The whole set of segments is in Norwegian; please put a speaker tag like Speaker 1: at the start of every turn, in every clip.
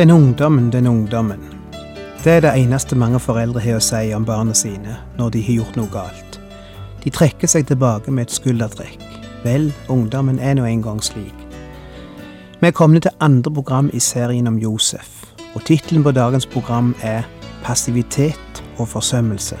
Speaker 1: Den ungdommen, den ungdommen. Det er det eneste mange foreldre har å si om barna sine når de har gjort noe galt. De trekker seg tilbake med et skuldertrekk. Vel, ungdommen er nå engang slik. Vi er kommet til andre program i serien om Josef, og tittelen på dagens program er Passivitet og forsømmelse.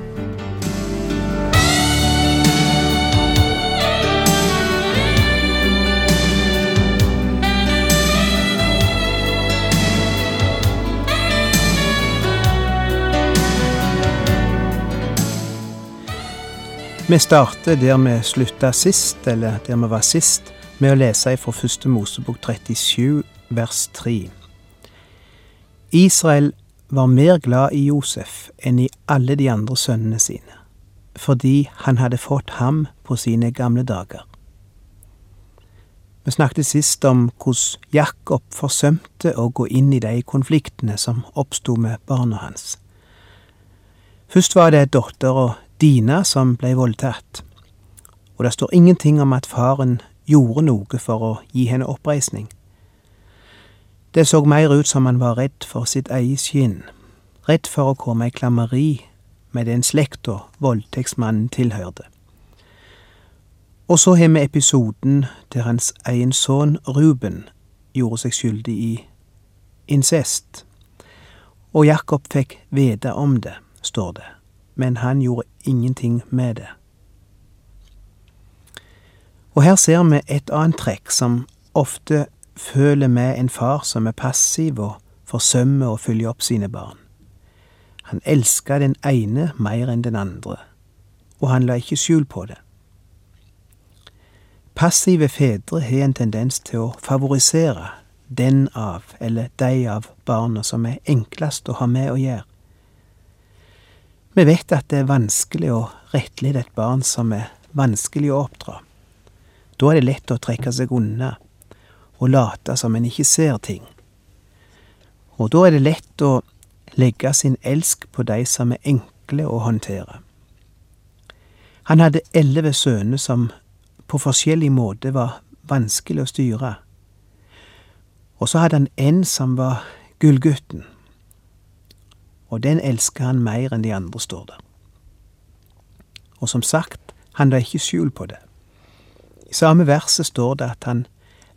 Speaker 1: Vi starter der vi slutta sist, eller der vi var sist, med å lese fra første Mosebok 37, vers 3. Israel var mer glad i Josef enn i alle de andre sønnene sine, fordi han hadde fått ham på sine gamle dager. Vi snakket sist om hvordan Jakob forsømte å gå inn i de konfliktene som oppsto med barna hans. Først var det dattera Dina som ble voldtatt, og det står ingenting om at faren gjorde noe for å gi henne oppreisning. Det så mer ut som han var redd for sitt eget skinn, redd for å komme i klammeri med den slekta voldtektsmannen tilhørte. Og så har vi episoden der hans egen sønn Ruben gjorde seg skyldig i incest, og Jakob fikk vite om det, står det men han gjorde ingenting med det. Og her ser vi et annet trekk som ofte føler med en far som er passiv og forsømmer å følge opp sine barn. Han elska den ene mer enn den andre, og han la ikke skjul på det. Passive fedre har en tendens til å favorisere den av eller de av barna som er enklest å ha med å gjøre. Vi vet at det er vanskelig å rettlede et barn som er vanskelig å oppdra. Da er det lett å trekke seg unna og late som en ikke ser ting. Og da er det lett å legge sin elsk på de som er enkle å håndtere. Han hadde elleve sønner som på forskjellig måte var vanskelig å styre. Og så hadde han en som var gullgutten og den elsker han mer enn de andre, står det. Og som sagt, han la ikke skjul på det. I samme verset står det at han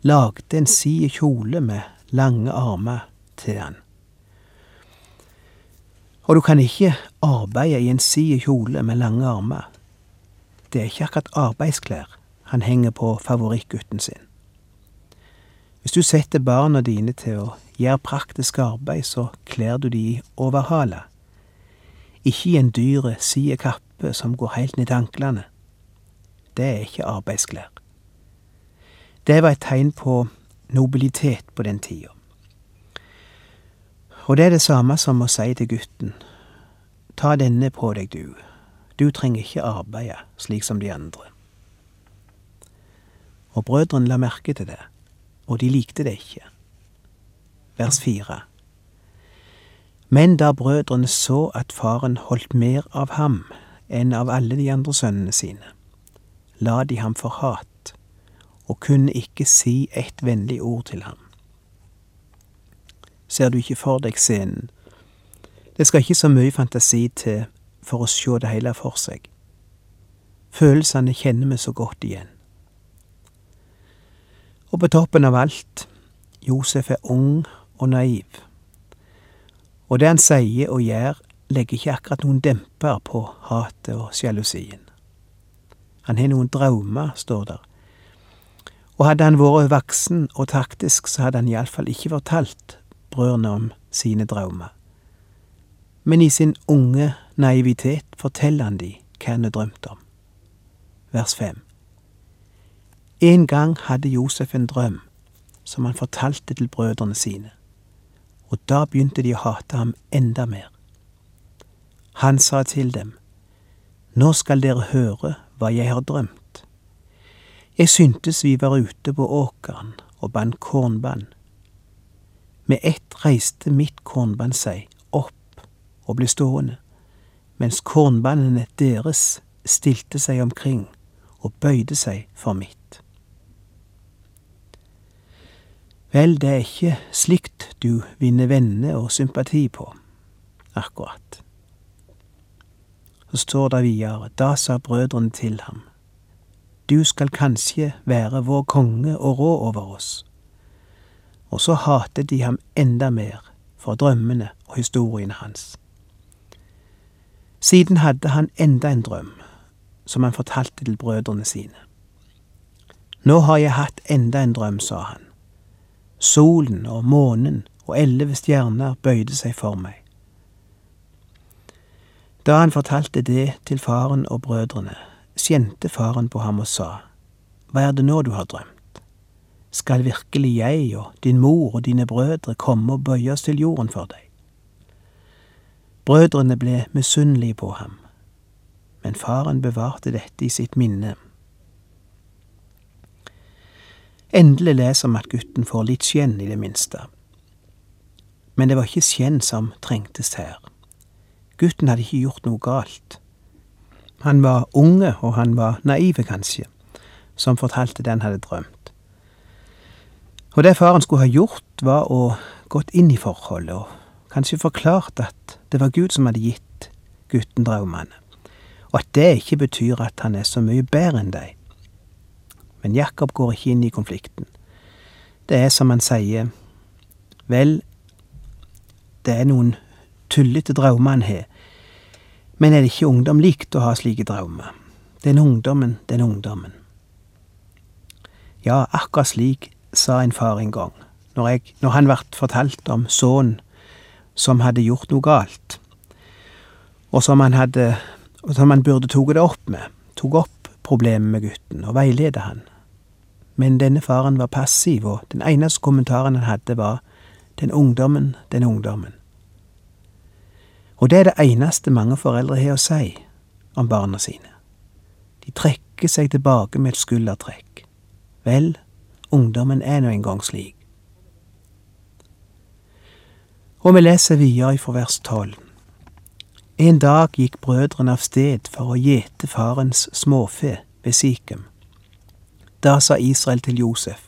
Speaker 1: lagde en sid kjole med lange armer til han. Og du kan ikke arbeide i en sid kjole med lange armer. Det er ikke akkurat arbeidsklær han henger på favorittgutten sin. Hvis du setter barna dine til å gjøre praktisk arbeid, så kler du de i overhala. Ikke i en dyr sidekappe som går helt ned anklene. Det er ikke arbeidsklær. Det var et tegn på nobilitet på den tida. Og det er det samme som å si til gutten, ta denne på deg, du, du trenger ikke arbeide slik som de andre. Og brødrene la merke til det og de likte det ikke. Vers fire. Men da brødrene så at faren holdt mer av ham enn av alle de andre sønnene sine, la de ham for hat og kunne ikke si et vennlig ord til ham. Ser du ikke for deg scenen? Det skal ikke så mye fantasi til for å sjå det hele for seg. Følelsene kjenner vi så godt igjen. Og på toppen av alt, Josef er ung og naiv. Og det han sier og gjør, legger ikke akkurat noen demper på hatet og sjalusien. Han har noen drømmer, står der. Og hadde han vært voksen og taktisk, så hadde han iallfall ikke fortalt brødrene om sine drømmer. Men i sin unge naivitet forteller han de hva han har drømt om. Vers fem. En gang hadde Josef en drøm som han fortalte til brødrene sine, og da begynte de å hate ham enda mer. Han sa til dem, Nå skal dere høre hva jeg har drømt. Jeg syntes vi var ute på åkeren og bandt kornbånd. Med ett reiste mitt kornbånd seg opp og ble stående, mens kornbåndene deres stilte seg omkring og bøyde seg for mitt. Vel, det er ikke slikt du vinner venner og sympati på, akkurat. Så står det videre, da sa brødrene til ham, du skal kanskje være vår konge og rå over oss. Og så hatet de ham enda mer for drømmene og historiene hans. Siden hadde han enda en drøm, som han fortalte til brødrene sine. Nå har jeg hatt enda en drøm, sa han. Solen og månen og elleve stjerner bøyde seg for meg. Da han fortalte det til faren og brødrene, skjente faren på ham og sa, Hva er det nå du har drømt? Skal virkelig jeg og din mor og dine brødre komme og bøye oss til jorden for deg? Brødrene ble misunnelige på ham, men faren bevarte dette i sitt minne. Endelig leser vi at gutten får litt skjenn, i det minste. Men det var ikke skjenn som trengtes her. Gutten hadde ikke gjort noe galt. Han var unge, og han var naive, kanskje, som fortalte det han hadde drømt. Og det faren skulle ha gjort, var å gått inn i forholdet og kanskje forklart at det var Gud som hadde gitt gutten drømmene, og at det ikke betyr at han er så mye bedre enn deg. Men Jakob går ikke inn i konflikten. Det er som han sier, vel, det er noen tullete drømmer han har, men er det ikke ungdom likt å ha slike drømmer? Den ungdommen, den ungdommen. Ja, akkurat slik sa en far en gang, når, jeg, når han vart fortalt om sønnen som hadde gjort noe galt, og som han hadde, som han burde tatt det opp med, tok opp problemet med gutten og veiledet han. Men denne faren var passiv, og den eneste kommentaren han hadde, var den ungdommen, den ungdommen. Og det er det eneste mange foreldre har å si om barna sine. De trekker seg tilbake med et skuldertrekk. Vel, ungdommen er nå engang slik. Og vi leser videre fra vers tolv. En dag gikk brødrene av sted for å gjete farens småfe ved Sikhem. Da sa Israel til Josef,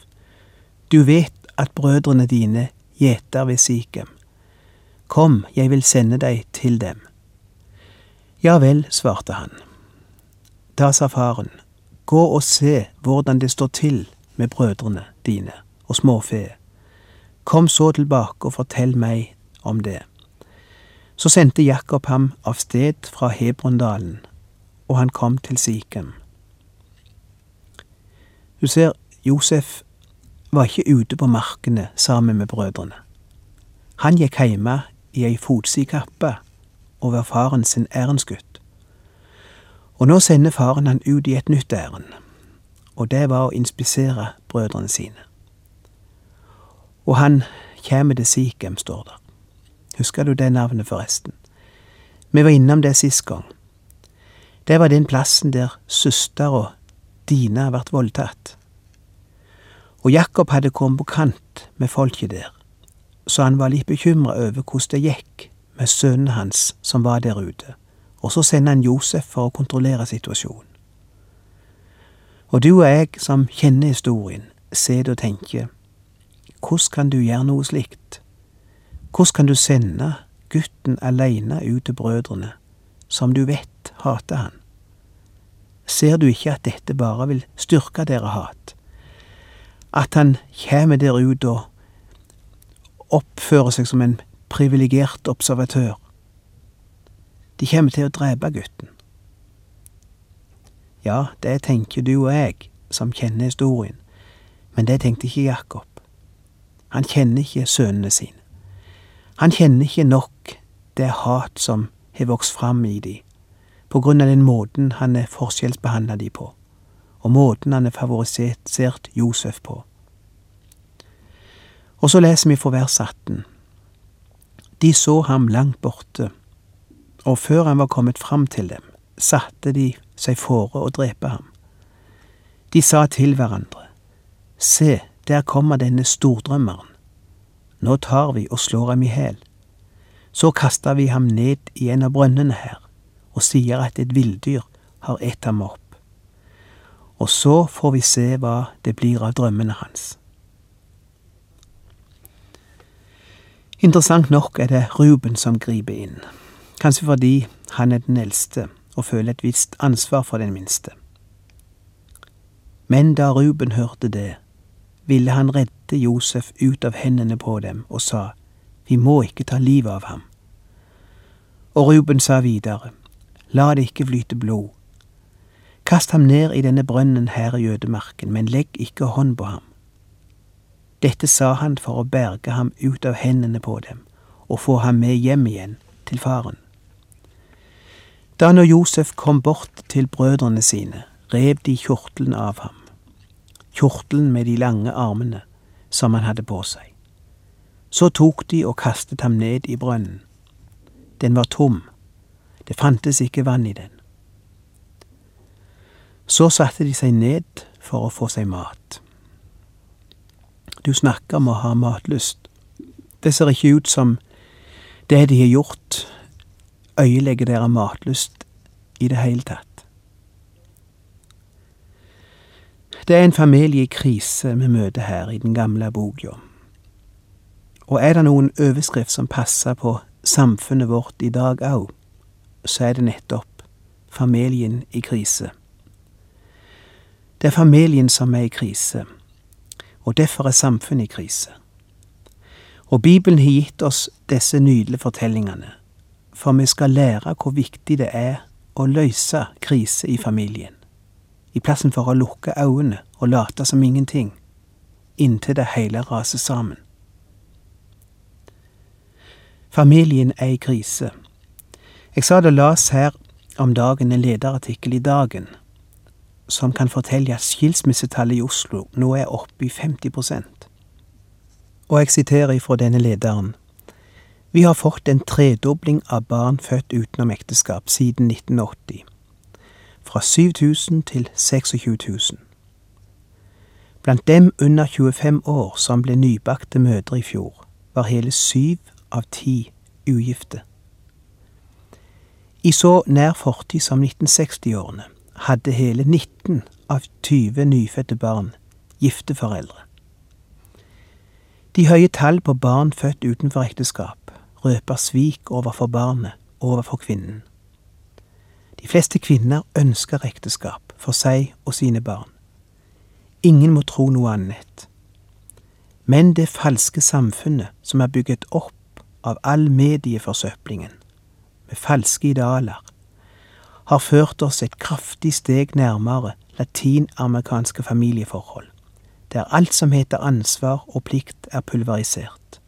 Speaker 1: Du vet at brødrene dine gjeter ved Sikhem. Kom, jeg vil sende deg til dem. Ja vel, svarte han. Da sa faren, Gå og se hvordan det står til med brødrene dine og småfe. Kom så tilbake og fortell meg om det. Så sendte Jakob ham av sted fra Hebrondalen, og han kom til Sikhem. Du ser, Josef var ikke ute på markene sammen med brødrene. Han gikk hjemme i ei fotsidkappe og var faren sin ærendsgutt. Og nå sender faren han ut i et nytt ærend, og det var å inspisere brødrene sine. Og han kjem til Sikhem, står der. Husker du det navnet, forresten? Vi var innom det sist gang. Det var den plassen der søstera Dina vart voldtatt. Og Jakob hadde kommet på kant med folket der så han var litt bekymra over hvordan det gikk med sønnen hans som var der ute, og så sender han Josef for å kontrollere situasjonen. Og du og jeg som kjenner historien, ser og tenker, hvordan kan du gjøre noe slikt? Hvordan kan du sende gutten aleine ut til brødrene, som du vet hater han? Ser du ikke at dette bare vil styrke dere hat? At han kjem der ut og oppfører seg som en privilegert observatør. De kommer til å drepe gutten. Ja, det tenker du og jeg, som kjenner historien, men det tenkte ikke Jakob. Han kjenner ikke sønnene sine. Han kjenner ikke nok det hat som har vokst fram i de, på grunn av den måten han er forskjellsbehandla de på, og måten han er favorisert Josef på. Og så leser vi fra vers 18. De så ham langt borte, og før han var kommet fram til dem, satte de seg fore å drepe ham. De sa til hverandre, Se, der kommer denne stordrømmeren. Nå tar vi og slår ham i hæl. Så kaster vi ham ned i en av brønnene her, og sier at et villdyr har ett ham opp. Og så får vi se hva det blir av drømmene hans. Interessant nok er det Ruben som griper inn, kanskje fordi han er den eldste og føler et visst ansvar for den minste. Men da Ruben hørte det, ville han redde Josef ut av hendene på dem og sa, Vi må ikke ta livet av ham. Og Ruben sa videre, La det ikke flyte blod. Kast ham ned i denne brønnen her i jødemarken, men legg ikke hånd på ham. Dette sa han for å berge ham ut av hendene på dem og få ham med hjem igjen til faren. Da når Josef kom bort til brødrene sine, rev de kjortelen av ham, kjortelen med de lange armene som han hadde på seg. Så tok de og kastet ham ned i brønnen. Den var tom, det fantes ikke vann i den. Så satte de seg ned for å få seg mat. Du snakker om å ha matlyst. Det ser ikke ut som det de har gjort, øyelegger dere matlyst i det hele tatt. Det er en familie i krise vi møter her i den gamle boka. Og er det noen overskrift som passer på samfunnet vårt i dag òg, så er det nettopp familien i krise. Det er familien som er i krise, og derfor er samfunnet i krise. Og Bibelen har gitt oss disse nydelige fortellingene, for vi skal lære hvor viktig det er å løse krise i familien, i plassen for å lukke øynene og late som ingenting, inntil det hele raser sammen. Familien er i krise. Jeg sa det las her om dagen en lederartikkel i Dagen som kan fortelle at skilsmissetallet i Oslo nå er oppe i 50% Og jeg siterer ifra denne lederen. Vi har fått en tredobling av barn født utenom ekteskap siden 1980. Fra 7000 til 26 000. Blant dem under 25 år som ble nybakte mødre i fjor, var hele syv av ti ugifte. I så nær fortid som 1960-årene hadde hele 19 av 20 nyfødte barn gifte foreldre. De høye tall på barn født utenfor ekteskap røper svik overfor barnet overfor kvinnen. De fleste kvinner ønsker ekteskap for seg og sine barn. Ingen må tro noe annet. Men det falske samfunnet som er bygget opp av all medieforsøplingen, med falske idealer, har ført oss et kraftig steg nærmere latinamerikanske familieforhold, der alt som heter ansvar og plikt er pulverisert.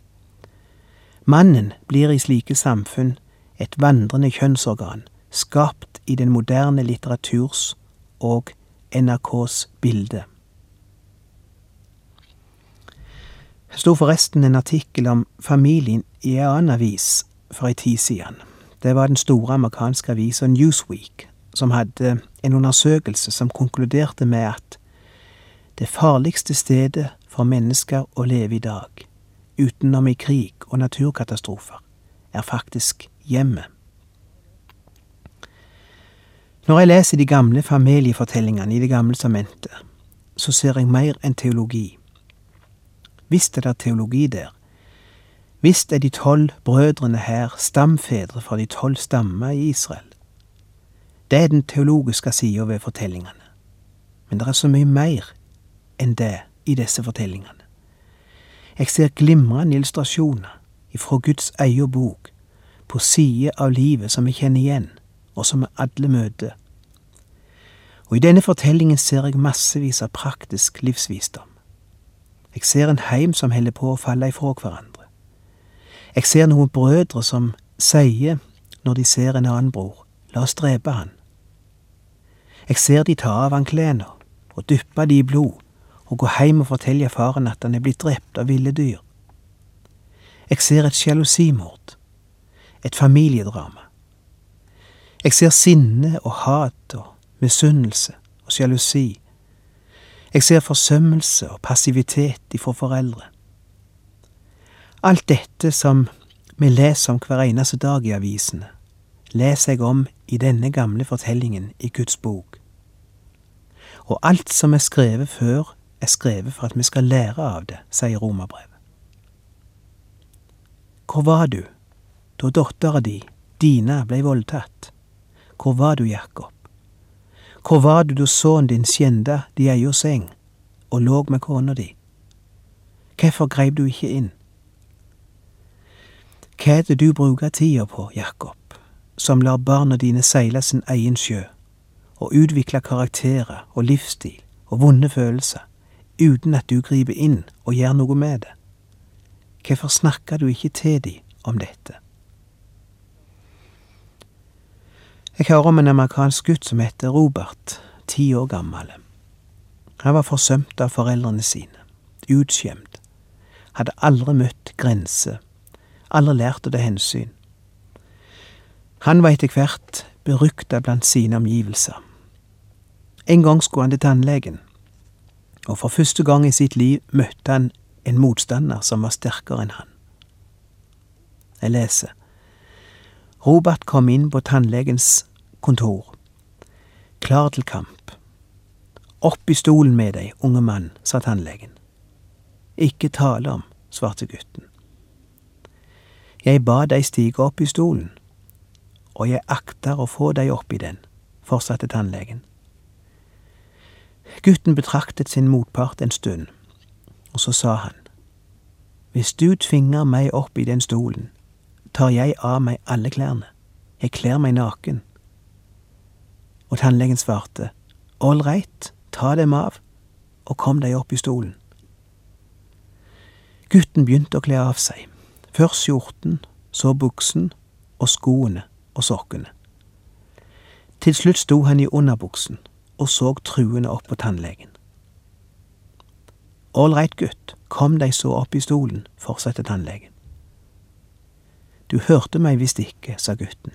Speaker 1: Mannen blir i slike samfunn et vandrende kjønnsorgan, skapt i den moderne litteraturs og NRKs bilde. Det sto forresten en artikkel om familien i en annen avis for ei tid siden. Det var den store amerikanske avisa Newsweek som hadde en undersøkelse som konkluderte med at det farligste stedet for mennesker å leve i dag, utenom i krig og naturkatastrofer, er faktisk hjemmet. Når jeg leser de gamle familiefortellingene i Det gamle testamentet, så ser jeg mer enn teologi. Visst er det teologi der, Visst er de tolv brødrene her stamfedre fra de tolv stammer i Israel. Det er den teologiske sida ved fortellingene. Men det er så mye mer enn det i disse fortellingene. Jeg ser glimrende illustrasjoner ifra Guds eie bok på sider av livet som vi kjenner igjen, og som vi alle møter. Og i denne fortellingen ser jeg massevis av praktisk livsvisdom. Jeg ser en heim som holder på å falle ifra hverandre. Jeg ser noen brødre som sier når de ser en annen bror, la oss drepe han. Jeg ser de ta av han klærne og dyppe de i blod og gå heim og fortelle faren at han er blitt drept av ville dyr. Jeg ser et sjalusimord et familiedrama. Jeg ser sinne og hat og misunnelse og sjalusi. Jeg ser forsømmelse og passivitet ifra foreldre. Alt dette som vi leser om hver eneste dag i avisene, leser jeg om i denne gamle fortellingen i Guds bok. Og alt som er skrevet før, er skrevet for at vi skal lære av det, sier romerbrevet. Hvor var du da dattera di, Dina, blei voldtatt? Hvor var du, Jakob? Hvor var du da sønnen din skjenda di eia seng og låg med kona di? Hvorfor greip du ikke inn? Hva er det du bruker tida på, Jakob, som lar barna dine seile sin egen sjø, og utvikle karakterer og livsstil og vonde følelser, uten at du griper inn og gjør noe med det? Hvorfor snakker du ikke til dem om dette? Jeg hører om en amerikansk gutt som heter Robert, ti år gammel. Han var forsømt av foreldrene sine, utskjemt, hadde aldri møtt grenser, aldri lært å ta hensyn. Han var etter hvert berykta blant sine omgivelser. En gang skulle han til tannlegen, og for første gang i sitt liv møtte han en motstander som var sterkere enn han. Jeg leser. Robert kom inn på tannlegens kontor, klar til kamp. Opp i stolen med deg, unge mann, sa tannlegen. Ikke tale om, svarte gutten. Jeg ba deg stige opp i stolen, og jeg akter å få deg opp i den, fortsatte tannlegen. Gutten betraktet sin motpart en stund, og så sa han, Hvis du tvinger meg opp i den stolen, tar jeg av meg alle klærne, jeg kler meg naken. Og tannlegen svarte, All right, ta dem av, og kom deg opp i stolen. Gutten begynte å kle av seg, først skjorten, så buksen og skoene og sokkene. Til slutt sto han i underbuksen og så truende opp på tannlegen. Ålreit, gutt, kom deg så opp i stolen, fortsatte tannlegen. Du hørte meg visst ikke, sa gutten.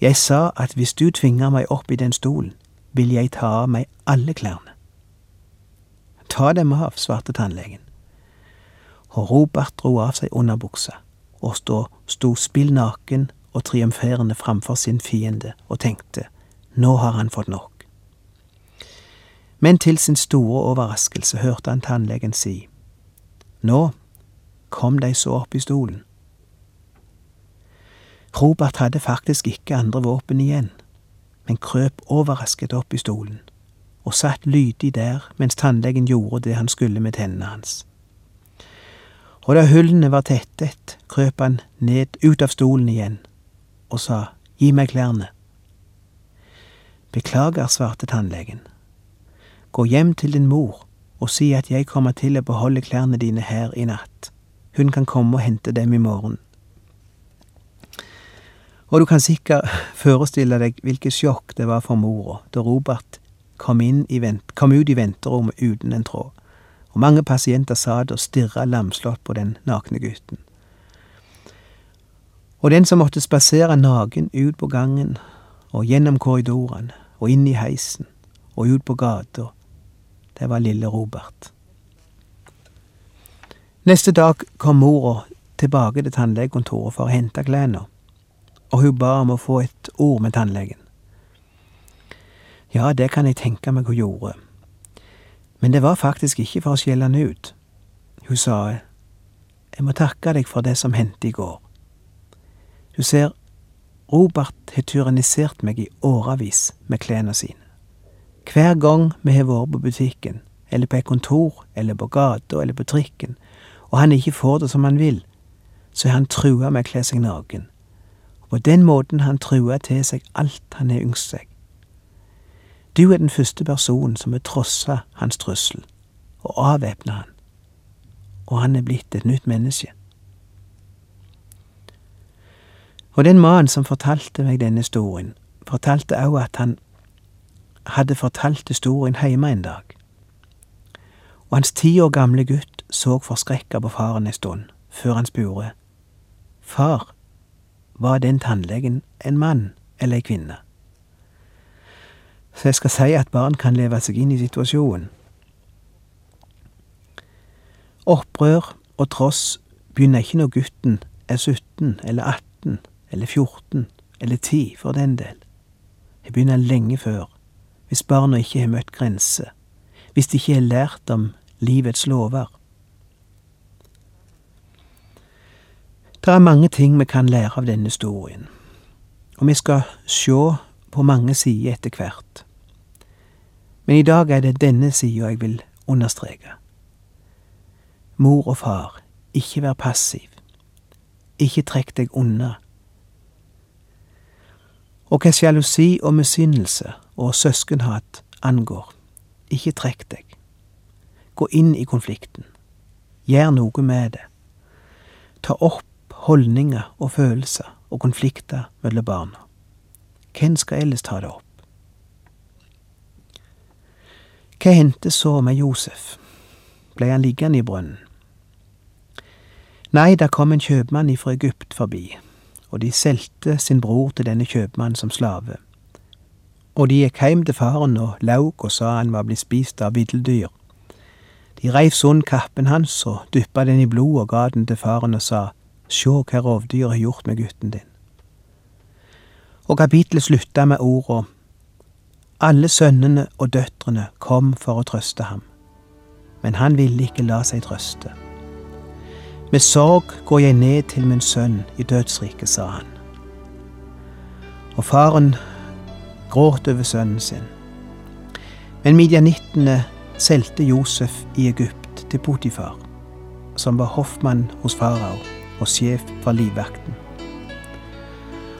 Speaker 1: Jeg sa at hvis du tvinger meg opp i den stolen, vil jeg ta av meg alle klærne. Ta dem av, svarte tannlegen. Og Robert dro av seg underbuksa og stå, sto spill og triumferende framfor sin fiende og tenkte, nå har han fått nok. Men til sin store overraskelse hørte han tannlegen si, Nå, kom de så opp i stolen. Robert hadde faktisk ikke andre våpen igjen, men krøp overrasket opp i stolen og satt lydig der mens tannlegen gjorde det han skulle med tennene hans. Og da hullene var tettet, krøp han ned ut av stolen igjen og sa gi meg klærne. Beklager, svarte tannlegen. Gå hjem til din mor og si at jeg kommer til å beholde klærne dine her i natt. Hun kan komme og hente dem i morgen. Og du kan sikkert forestille deg hvilket sjokk det var for mora da Robert kom, kom, ut i venterommet uten en tråd, og mange pasienter satt og stirra lamslått på den nakne gutten. Og den som måtte spasere naken ut på gangen og gjennom korridorene og inn i heisen og ut på gata, det var lille Robert. Neste dag kom mora tilbake til tannlegekontoret for å hente klærne, og hun ba om å få et ord med tannlegen. Ja, det kan jeg tenke meg hun gjorde, men det var faktisk ikke for å skjelle han ut. Hun sa, jeg må takke deg for det som hendte i går. Du ser, Robert har tyrannisert meg i årevis med klærne sine. Hver gang vi har vært på butikken, eller på et kontor, eller på gata, eller på trikken, og han ikke får det som han vil, så har han trua med å kle seg naken. Og på den måten har han trua til seg alt han har ynsket seg. Du er den første personen som har trossa hans trussel, og avvæpna han, og han er blitt et nytt menneske. Og den mannen som fortalte meg denne historien, fortalte òg at han hadde fortalt historien hjemme en dag, og hans ti år gamle gutt så forskrekka på faren en stund, før han spurte, Far, var den tannlegen en mann eller ei kvinne. Så jeg skal si at barn kan leve seg inn i situasjonen. Opprør og tross begynner ikke når gutten er 17 eller 18 eller 14 eller 10 for den del. Det begynner lenge før, hvis barna ikke har møtt grenser, hvis de ikke har lært om livets lover. Det er mange ting vi kan lære av denne historien, og vi skal sjå på mange sider etter hvert. Men i dag er det denne sida jeg vil understreke. Mor og far, ikke vær passiv. Ikke trekk deg unna. Og hva sjalusi og misunnelse og søskenhat angår, ikke trekk deg. Gå inn i konflikten. Gjør noe med det. Ta opp holdninger og følelser og konflikter mellom barna. Hvem skal ellers ta det opp? Hva hendte så med Josef? Ble han liggende i brønnen? Nei, der kom en kjøpmann ifra Egypt forbi, og de solgte sin bror til denne kjøpmannen som slave. Og de gikk heim til faren og laug og sa han var blitt spist av villdyr. De reiv sund kappen hans og dyppa den i blod og ga den til faren og sa, Sjå hva rovdyret har gjort med gutten din. Og kapitlet slutta med orda Alle sønnene og døtrene kom for å trøste ham, men han ville ikke la seg trøste. Med sorg går jeg ned til min sønn i dødsriket, sa han. Og faren gråt over sønnen sin. Men midjanittene solgte Josef i Egypt til Potifar, som var hoffmann hos farao og sjef for livvakten.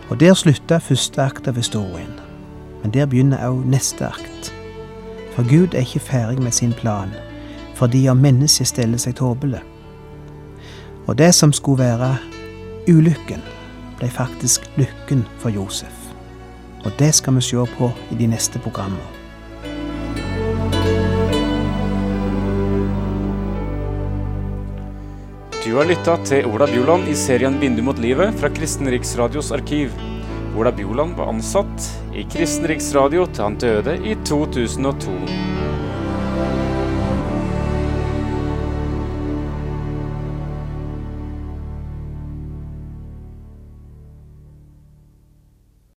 Speaker 1: Og der slutta første akt av historien, men der begynner òg neste akt. For Gud er ikke ferdig med sin plan, fordi om mennesket steller seg tåpelig. Og det som skulle være ulykken, ble faktisk lykken for Josef. Og det skal vi se på i de neste programmene.
Speaker 2: Du har lytta til Ola Bjoland i serien 'Vindu mot livet' fra Kristen Riksradios arkiv. Ola Bjoland var ansatt i Kristen Riksradio til han døde i 2002.